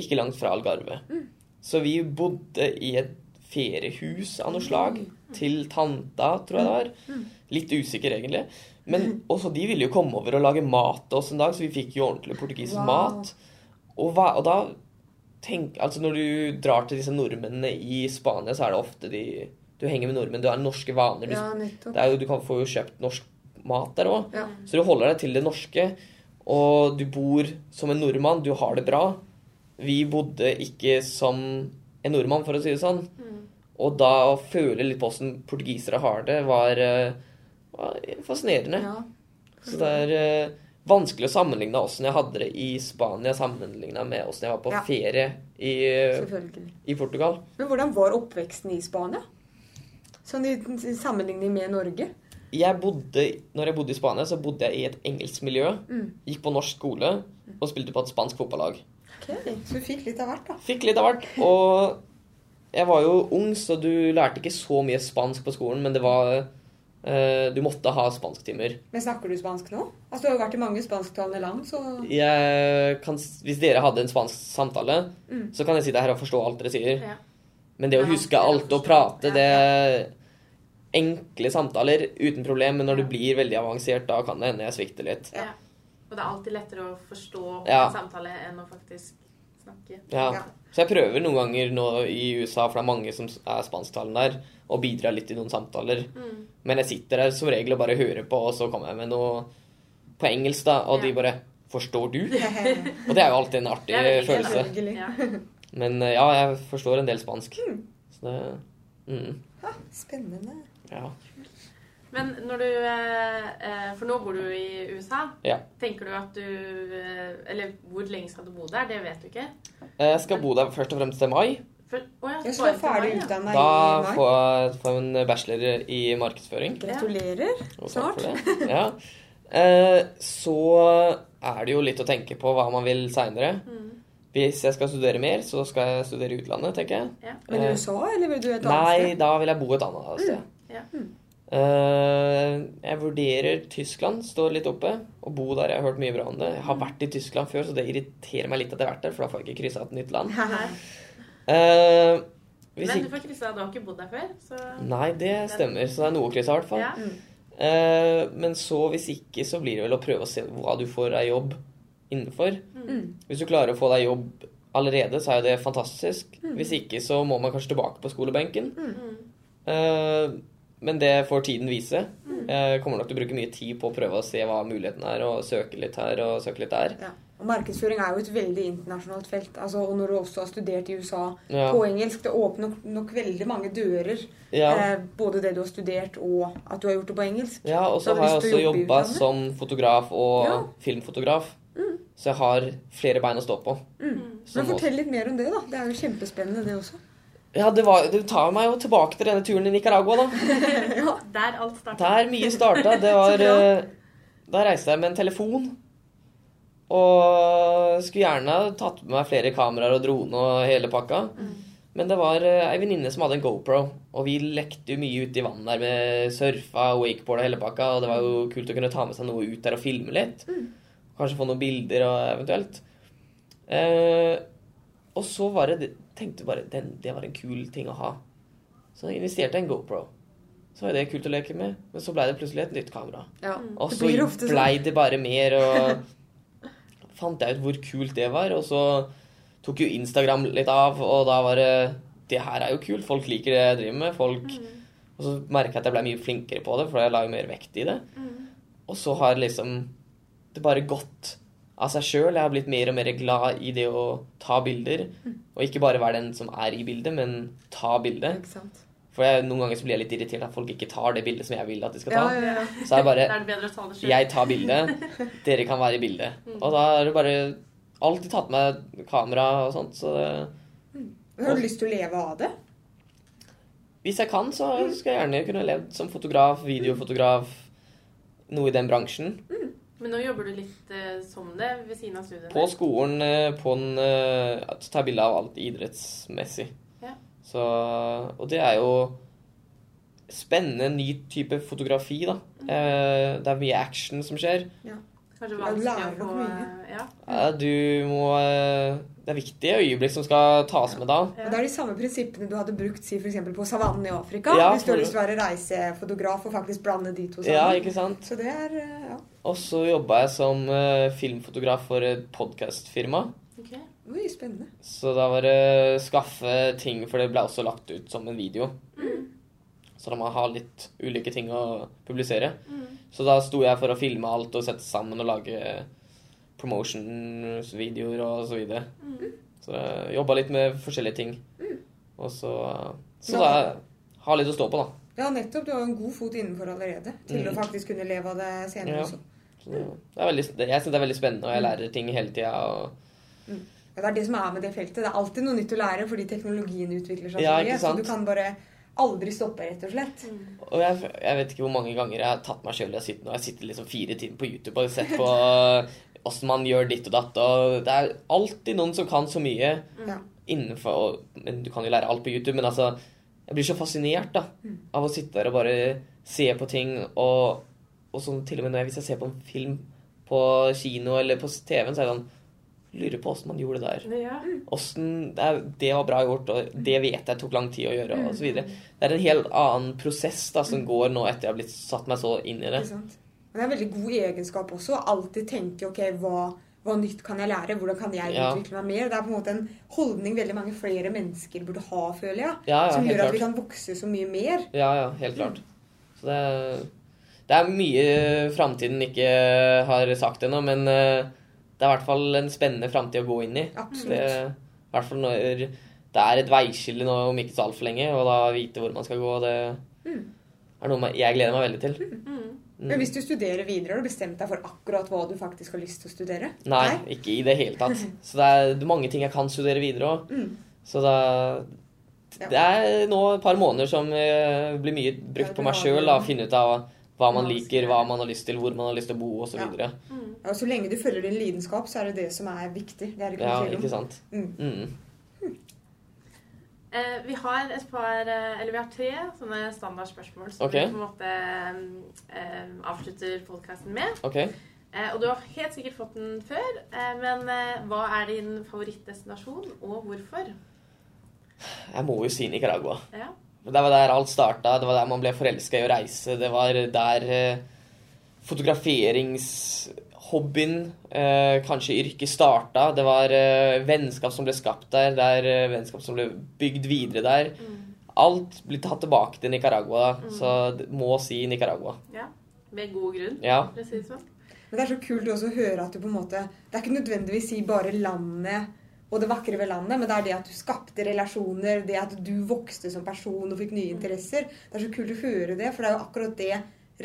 Speaker 2: ikke langt fra Algarve.
Speaker 3: Mm.
Speaker 2: Så vi bodde i et feriehus av noe slag til tanta, tror jeg det var.
Speaker 3: Mm.
Speaker 2: Litt usikker, egentlig. Men også de ville jo komme over og lage mat til oss en dag, så vi fikk jo ordentlig portugisisk
Speaker 3: Wow.
Speaker 2: mat. Og, hva, og da tenk, altså Når du drar til disse nordmennene i Spania, så er det ofte de Du henger med nordmenn, du har norske vaner. Du,
Speaker 3: Ja,
Speaker 2: det er jo, du kan få jo kjøpt norsk mat der òg.
Speaker 3: Ja.
Speaker 2: Så du holder deg til det norske, og du bor som en nordmann. Du har det bra. Vi bodde ikke som en nordmann, for å si det sånn. Og da å føle litt på åssen portugisere har det, var, eh, var fascinerende.
Speaker 3: Ja.
Speaker 2: Så det er eh, vanskelig å sammenligne åssen jeg hadde det i Spania sammenligna med åssen jeg var på
Speaker 3: Ja.
Speaker 2: ferie i, i Portugal.
Speaker 3: Men hvordan var oppveksten i Spania? Sånn i sammenligning med Norge?
Speaker 2: Jeg bodde, når jeg bodde i Spania, så bodde jeg i et engelsk miljø.
Speaker 3: Mm.
Speaker 2: Gikk på norsk skole og spilte på et spansk fotballag.
Speaker 3: Ok, Så du fikk litt av hvert, da.
Speaker 2: Fikk litt av hvert. Og jeg var jo ung, så du lærte ikke så mye spansk på skolen, men det var Du måtte ha spansktimer.
Speaker 3: Men snakker du spansk nå? Altså, Du har jo vært i mange spansktalende land, så
Speaker 2: Jeg kan, hvis dere hadde en spansk samtale,
Speaker 3: Mm.
Speaker 2: så kan jeg sitte her og forstå alt dere sier.
Speaker 1: Ja.
Speaker 2: Men det å huske alt og prate,
Speaker 3: Ja,
Speaker 2: det er enkle samtaler uten problem. Men når det blir veldig avansert, da kan det hende jeg svikter litt.
Speaker 1: Ja. Og det er alltid lettere å forstå
Speaker 2: Ja.
Speaker 1: en samtale enn å faktisk snakke.
Speaker 2: Ja.
Speaker 3: Ja.
Speaker 2: Så jeg prøver noen ganger nå i USA, for det er mange som er spansktalende der, og bidrar litt i noen samtaler.
Speaker 1: Mm.
Speaker 2: Men jeg sitter der som regel og bare hører på, og så kommer jeg med noe på engelsk, da, og de bare Forstår du? Og det er jo alltid en artig
Speaker 1: veldig
Speaker 2: følelse.
Speaker 1: Ja.
Speaker 2: Men eh, ja, jeg forstår en del spansk. Så det mm,
Speaker 3: Spennende.
Speaker 2: Ja.
Speaker 1: Men når du eh, eh, For nå bor du i USA.
Speaker 2: ja.
Speaker 1: Tenker du at du eh, Eller hvor lenge skal du bo der? Det vet du ikke.
Speaker 2: Jeg skal bo der først og fremst til mai.
Speaker 1: For, å ja,
Speaker 3: Jeg skal ferdig utdanna i mai.
Speaker 2: får jeg får jeg en bachelor i markedsføring.
Speaker 3: Gratulerer. Snart.
Speaker 2: Ja. Eh, så er det jo litt å tenke på hva man vil seinere.
Speaker 1: Mm.
Speaker 2: Hvis jeg skal studere mer, så skal jeg studere i utlandet, tenker jeg.
Speaker 1: Ja.
Speaker 3: Men i USA, eller vil du et annet sted?
Speaker 2: Nei, da vil jeg bo et annet sted.
Speaker 1: Ja.
Speaker 2: Eh, jeg vurderer Tyskland, står litt oppe. Å bo der, jeg har hørt mye bra om det. Jeg har vært i Tyskland før, så det irriterer meg litt at jeg har vært der, for da får jeg ikke kryssa et nytt land. Eh, hvis
Speaker 1: Men du får kryssa, du har ikke bodd der før, så
Speaker 2: Nei, det stemmer, så det er noe å krysse i hvert fall.
Speaker 1: ja.
Speaker 2: Eh, men så, hvis ikke, så blir det vel å prøve å se hva du får av jobb innenfor.
Speaker 3: Mm.
Speaker 2: Hvis du klarer å få deg jobb allerede, så er jo det fantastisk. Hvis ikke, så må man kanskje tilbake på skolebenken.
Speaker 1: Mm.
Speaker 2: Eh, men det får tiden vise. Jeg kommer nok til å bruke mye tid på å prøve å se hva muligheten er, og søke litt her og søke litt der.
Speaker 3: Ja. Og markedsføring er jo et veldig internasjonalt felt. Altså, og når du også har studert i USA
Speaker 2: Ja.
Speaker 3: på engelsk, det åpner nok, nok veldig mange dører.
Speaker 2: Ja,
Speaker 3: Eh, både det du har studert, og at du har gjort det på engelsk.
Speaker 2: ja og
Speaker 3: Så har
Speaker 2: jeg også jobba som fotograf og
Speaker 3: Ja.
Speaker 2: filmfotograf. Så jeg har flere bein å stå på.
Speaker 3: Mm. Men fortell litt mer om det, da. Det er jo kjempespennende, det også.
Speaker 2: Ja, det, var, det tar meg jo tilbake til denne turen i Nicaragua, da.
Speaker 1: ja, Der alt starta.
Speaker 2: Der mye starta. Det var eh, Da reiste jeg med en telefon. Og skulle gjerne ha tatt med meg flere kameraer og drone og hele pakka. Men det var eh, ei venninne som hadde en GoPro, og vi lekte jo mye ute i vannet der med surfa, wakeboard og hele pakka, og det var jo kult å kunne ta med seg noe ut der og filme litt. Kanskje få noen bilder og eventuelt. Eh, og så var det Tenkte bare den, det var en kul ting å ha. Så jeg investerte i en GoPro. Så var det kult å leke med. Men så blei det plutselig et nytt kamera.
Speaker 3: Ja.
Speaker 2: Og så
Speaker 3: blir sånn.
Speaker 2: blei det bare mer, og fant jeg ut hvor kult det var. Og så tok jo Instagram litt av, og da var det Det her er jo kult. Folk liker det jeg driver med. Folk Og så merka jeg at jeg ble mye flinkere på det, for jeg la jo mer vekt i det. Og så har liksom det bare gått av seg sjøl. Jeg har blitt mer og mer glad i det å ta bilder. Og ikke bare være den som er i bildet, men ta bildet.
Speaker 3: Ikke sant?
Speaker 2: For jeg, noen ganger så blir jeg litt irritert at folk ikke tar det bildet som jeg vil at de skal ta.
Speaker 3: ja, ja.
Speaker 2: Så er det bare
Speaker 1: Da er det ta det
Speaker 2: jeg tar bildet, dere kan være i bildet. Og da er det bare alltid tatt med kamera og sånt, så det,
Speaker 3: Men Har du lyst til å leve av det?
Speaker 2: hvis jeg kan, så skal jeg gjerne kunne levd som fotograf, videofotograf, noe i den bransjen.
Speaker 1: Men nå jobber du litt eh, som det ved siden av studiene.
Speaker 2: På skolen, eh, på en eh, tar bilde av alt idrettsmessig.
Speaker 1: Ja.
Speaker 2: Så Og det er jo spennende, ny type fotografi, da. Eh, Det er mye action som skjer.
Speaker 3: Ja, du
Speaker 1: vanskelig
Speaker 3: lærer
Speaker 1: å få
Speaker 3: nok mye.
Speaker 1: eh, Ja.
Speaker 2: Ja, Du må eh, Det er viktige øyeblikk som skal tas med da.
Speaker 3: Og Det er de samme prinsippene du hadde brukt si for på savannen i Afrika.
Speaker 2: Ja,
Speaker 3: hvis du har lyst til å være reisefotograf og faktisk blande de to sammen.
Speaker 2: Ja, ikke sant?
Speaker 3: Så det er eh, ja.
Speaker 2: Og så jobba jeg som eh, filmfotograf for et podkastfirma.
Speaker 1: Okay.
Speaker 3: Oi, spennende.
Speaker 2: Så da var det skaffe ting, for det ble også lagt ut som en video. Så da må man ha litt ulike ting å publisere. Så da sto jeg for å filme alt og sette sammen og lage promotion-videoer og så videre. Så jeg jobba litt med forskjellige ting. Og så Så da ha litt å stå på, da.
Speaker 3: Ja, nettopp. Du har jo en god fot innenfor allerede til
Speaker 2: Mm.
Speaker 3: å faktisk kunne leve av det senere
Speaker 2: Ja.
Speaker 3: også.
Speaker 2: Er veldig, det- jeg syns det er veldig spennende, og jeg lærer ting hele tida. Og
Speaker 3: Ja, det er det som er med det feltet. Det er alltid noe nytt å lære fordi teknologien utvikler seg
Speaker 2: Ja,
Speaker 3: så
Speaker 2: ikke
Speaker 3: mye. Så du kan bare aldri stoppe, rett og slett.
Speaker 2: Og jeg, jeg vet ikke hvor mange ganger jeg har tatt meg sjøl i å sitte nå. Jeg sitter liksom fire timer på YouTube og sett på åssen man gjør ditt og datt. Og det er alltid noen som kan så mye
Speaker 3: mm.
Speaker 2: innenfor og, Men du kan jo lære alt på YouTube, men altså Jeg blir så fascinert da
Speaker 3: Mm.
Speaker 2: av å sitte der og bare se på ting. Og, og sånn til og med når jeg, hvis jeg ser på en film på kino eller på TV-en, så er det sånn Lurer på åssen man gjorde det der.
Speaker 1: Ja.
Speaker 2: Hvordan, det, det var bra gjort, og det vet jeg tok lang tid å gjøre,
Speaker 3: Mm.
Speaker 2: og så videre. Det er en helt annen prosess da, som går nå etter jeg har blitt satt meg så inn i det.
Speaker 3: Det er en veldig god egenskap også å alltid tenke ok, hva, hva nytt kan jeg lære? Hvordan kan jeg
Speaker 2: Ja.
Speaker 3: utvikle meg mer? Det er på en måte en holdning veldig mange flere mennesker burde ha, føler jeg.
Speaker 2: Ja,
Speaker 3: som gjør at vi kan vokse så mye mer.
Speaker 2: Ja, ja, helt klart. Så det, det er mye framtiden ikke har sagt ennå, men eh, det er i hvert fall en spennende framtid å gå inn i.
Speaker 3: Absolutt.
Speaker 2: Det, I hvert fall når det er et veiskille nå om ikke så altfor lenge, og da vite hvor man skal gå, det er noe jeg gleder meg veldig til.
Speaker 1: Mm.
Speaker 2: Mm.
Speaker 3: Men hvis du studerer videre, har du bestemt deg for akkurat hva du faktisk har lyst til å studere?
Speaker 2: Nei, ikke i det hele tatt. Så det er, mange ting jeg kan studere videre òg.
Speaker 3: Mm.
Speaker 2: Så da Det er nå et par måneder som eh, blir mye brukt på meg sjøl. Finne ut av hva man liker, hva man har lyst til, hvor man har lyst til å bo osv.
Speaker 3: Ja.
Speaker 2: Ja.
Speaker 3: Ja, så lenge du følger din lidenskap, så er det det som er viktig. Det er det ikke
Speaker 2: ja, ikke sant.
Speaker 3: Mm.
Speaker 2: Mm.
Speaker 1: Eh, vi har et par eh, Eller vi har tre sånne standardspørsmål som
Speaker 2: okay.
Speaker 1: vi på en måte eh, avslutter podkasten med.
Speaker 2: Okay.
Speaker 1: Eh, og du har helt sikkert fått den før, eh, men eh, hva er din favorittdestinasjon, og hvorfor?
Speaker 2: Jeg må jo si Nicaragua.
Speaker 1: Ja.
Speaker 2: Det var der alt starta. Det var der man ble forelska i å reise. Det var der eh, fotograferingshobbyen, eh, kanskje yrket, starta. Det var eh, vennskap som ble skapt der. Det er vennskap som ble bygd videre der. Alt blir tatt tilbake til Nicaragua, da. så det må si Nicaragua.
Speaker 1: ja. Med god grunn,
Speaker 2: Ja.
Speaker 1: for å si det sånn.
Speaker 3: Men det er så kult også å høre at du på en måte Det er ikke nødvendigvis si bare landet og det vakre ved landet, men det er det at du skapte relasjoner, det at du vokste som person og fikk nye interesser. Det er så kult å høre det, for det er jo akkurat det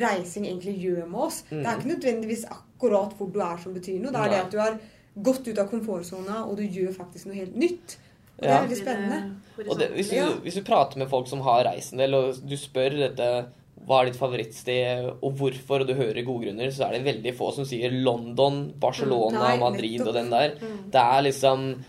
Speaker 3: reising egentlig gjør med oss. Det er ikke nødvendigvis akkurat hvor du er som betyr noe. Det er det at du har gått ut av komfortsona, og du gjør faktisk noe helt nytt. Og det er veldig spennende.
Speaker 2: Det, hvis, du, hvis du prater med folk som har reist en del, og du spør dette hva er ditt favorittsted, og hvorfor, og du hører gode grunner, så er det veldig få som sier London, Barcelona,
Speaker 3: Mm, nei,
Speaker 2: Madrid
Speaker 3: nettopp.
Speaker 2: og den der. Det er liksom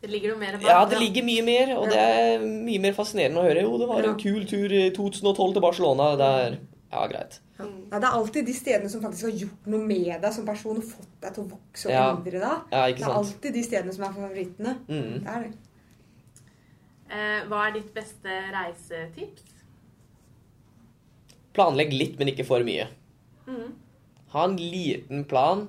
Speaker 1: Det ligger noe mer bak.
Speaker 2: Ja, det ligger mye mer, og det er mye mer fascinerende å høre. Jo, det var
Speaker 3: Ja.
Speaker 2: en kul tur i 2012 til Barcelona. Det er Ja, greit.
Speaker 3: Ja. Det er alltid de stedene som faktisk har gjort noe med deg som person og fått deg til å vokse og
Speaker 2: Ja.
Speaker 3: endre deg.
Speaker 2: Ja,
Speaker 3: Det er alltid de stedene som er favorittene.
Speaker 2: Mm.
Speaker 3: Det er det.
Speaker 1: Eh, hva er ditt beste reisetips?
Speaker 2: Planlegg litt, men ikke for mye.
Speaker 1: Mm.
Speaker 2: Ha en liten plan,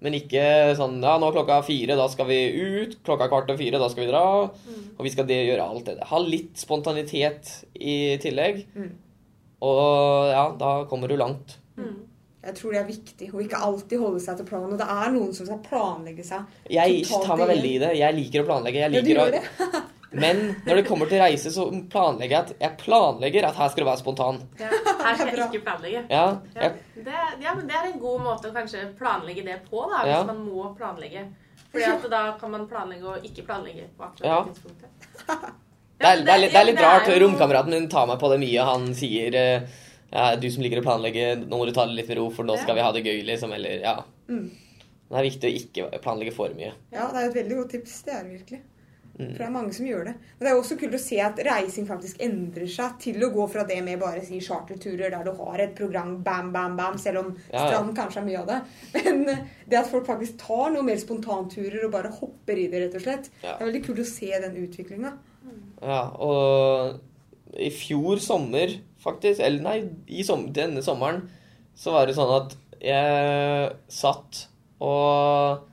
Speaker 2: men ikke sånn Ja, nå er klokka fire, da skal vi ut. Klokka er kvart over fire, da skal vi dra.
Speaker 1: Mm.
Speaker 2: Og vi skal det, gjøre alt det der. Ha litt spontanitet i tillegg.
Speaker 3: Mm.
Speaker 2: Og ja, da kommer du langt.
Speaker 1: Mm.
Speaker 3: Jeg tror det er viktig å ikke alltid holde seg til planen. Og det er noen som skal planlegge seg.
Speaker 2: Jeg tar meg veldig i det. Jeg liker å planlegge. Jeg
Speaker 3: Ja, du
Speaker 2: liker
Speaker 3: gjør
Speaker 2: å,
Speaker 3: det?
Speaker 2: men når det kommer til reise, så planlegger jeg at jeg planlegger at her skal det være spontan.
Speaker 1: Ja, her skal jeg ikke planlegge.
Speaker 2: Ja,
Speaker 1: Ja,
Speaker 2: jeg,
Speaker 1: det, ja, men det er en god måte å kanskje planlegge det på, da, hvis
Speaker 2: Ja.
Speaker 1: man må planlegge. Fordi at da kan man planlegge og ikke planlegge på akkurat
Speaker 2: Ja.
Speaker 1: det tidspunktet.
Speaker 2: det, er, det, er det er litt
Speaker 1: ja,
Speaker 2: rart. Romkameraten min tar meg på det mye. Han sier eh, ja, 'Du som liker å planlegge, nå må du ta det litt med ro, for nå skal vi ha det gøy', liksom. Eller ja.
Speaker 3: Mm.
Speaker 2: Det er viktig å ikke planlegge for mye.
Speaker 3: Ja, det er et veldig godt tips. Det er det virkelig.
Speaker 2: Mm.
Speaker 3: For det er mange som gjør det. Men det er også kult å se at reising faktisk endrer seg til å gå fra det med bare si charterturer der du har et program bam, bam, bam, selv om
Speaker 2: Ja,
Speaker 3: strand kanskje er mye av det. Men det at folk faktisk tar noe mer spontanturer og bare hopper i det, rett og slett.
Speaker 2: Ja.
Speaker 3: Det er veldig kult å se den utviklinga.
Speaker 2: Ja, og i fjor sommer, faktisk, eller nei, i som, denne sommeren, så var det sånn at jeg satt og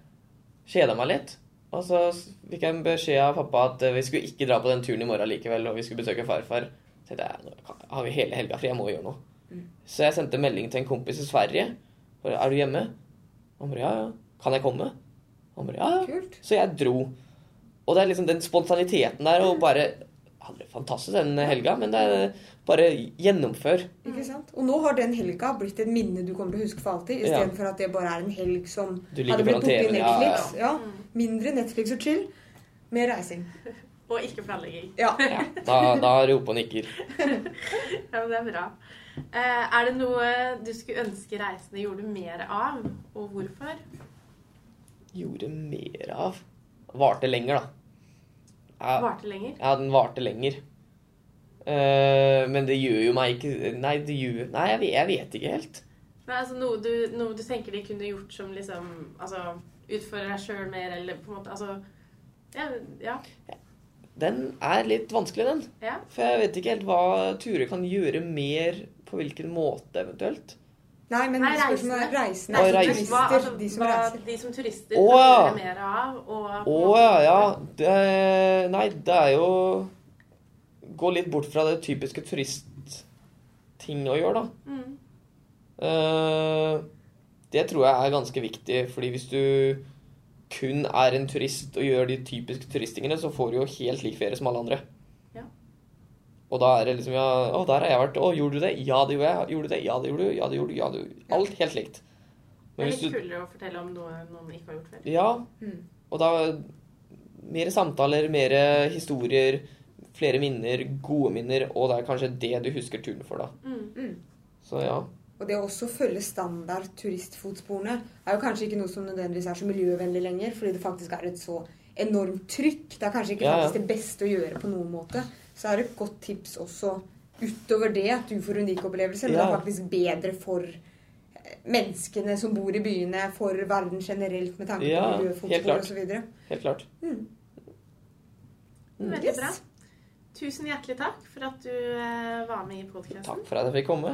Speaker 2: kjeda meg litt. Og så fikk jeg en beskjed av pappa at eh, vi skulle ikke dra på den turen i morgen likevel, og vi skulle besøke farfar. Så tenkte jeg, nå har vi hele helga fri, jeg må gjøre noe. Så jeg sendte melding til en kompis i Sverige. Bare, er du hjemme? Han bare, ja, ja. Kan jeg komme? Han bare, ja, ja.
Speaker 3: Kult.
Speaker 2: Så jeg dro. Og det er liksom den spontaniteten der, og bare hadde det fantastisk den helga, men det er bare gjennomfør.
Speaker 3: Ikke sant? Og nå har den helga blitt et minne du kommer til å huske for alltid,
Speaker 2: Ja.
Speaker 3: istedenfor for at det bare er en helg som
Speaker 2: Du ligger
Speaker 3: hadde blitt
Speaker 2: foran
Speaker 3: borte i
Speaker 2: TV-en, ja,
Speaker 3: Netflix.
Speaker 2: ja,
Speaker 3: Ja, Mindre Netflix og chill. Mer reising.
Speaker 1: Og ikke planlegging.
Speaker 3: Ja.
Speaker 2: Ja, da, da roper og nikker.
Speaker 1: Ja, men det er bra. Eh, er det noe du skulle ønske reisende gjorde mer av, og hvorfor?
Speaker 2: Gjorde mer av. Varte lenger, da. Ja,
Speaker 1: Varte lenger?
Speaker 2: ja den varte lenger. Uh, men det gjør jo meg ikke Nei, det gjør Nei, jeg vet, jeg vet ikke helt.
Speaker 1: Men altså noe du, noe du tenker de kunne gjort som liksom Altså utfordre deg sjøl mer, eller på en måte Altså Ja. ja,
Speaker 2: Den er litt vanskelig, den.
Speaker 1: ja.
Speaker 2: For jeg vet ikke helt hva Ture kan gjøre mer på hvilken måte, eventuelt.
Speaker 3: Nei, men
Speaker 1: Nei,
Speaker 3: spørsmålet er reisende.
Speaker 2: Nei,
Speaker 3: altså
Speaker 2: reisende.
Speaker 1: Hva, altså,
Speaker 3: de som
Speaker 1: hva
Speaker 3: reiser.
Speaker 1: de som turister
Speaker 2: Å,
Speaker 1: kan
Speaker 2: ja.
Speaker 1: gjøre mer av. Og
Speaker 2: Å ja, ja. Det, nei, det er jo Gå litt bort fra det typiske turistting å gjøre, da.
Speaker 1: Mm.
Speaker 2: Uh, det tror jeg er ganske viktig, fordi hvis du kun er en turist og gjør de typiske turisttingene, så får du jo helt lik ferie som alle andre. Og da er det liksom ja, Å, der har jeg vært. Å, gjorde du det? Ja, det gjorde jeg. Gjorde du det? Ja, det gjorde du. Ja, det gjorde du. Ja, det gjorde du. Alt helt likt.
Speaker 1: Det er litt kulere å fortelle om noe noen ikke har gjort før.
Speaker 2: Ja.
Speaker 3: Mm.
Speaker 2: Og da mer samtaler, mer historier, flere minner, gode minner, og det er kanskje det du husker turen for, da.
Speaker 1: Mm.
Speaker 3: Mm.
Speaker 2: Så ja.
Speaker 3: Og det å også følge standard turistfotsporene er jo kanskje ikke noe som nødvendigvis er så miljøvennlig lenger, fordi det faktisk er et så enormt trykk. Det er kanskje ikke
Speaker 2: Ja, ja.
Speaker 3: faktisk det beste å gjøre på noen måte så er det et godt tips også utover det at du får unike opplevelser, men
Speaker 2: ja.
Speaker 3: det er faktisk bedre for eh, menneskene som bor i byene, for verden generelt, med tanke
Speaker 2: ja,
Speaker 3: på miljøfotspor osv.
Speaker 2: Helt klart. Mm.
Speaker 3: mm.
Speaker 1: Veldig
Speaker 3: yes.
Speaker 1: bra. Tusen hjertelig takk for at du eh, var med i podkasten.
Speaker 2: Takk for at jeg fikk komme.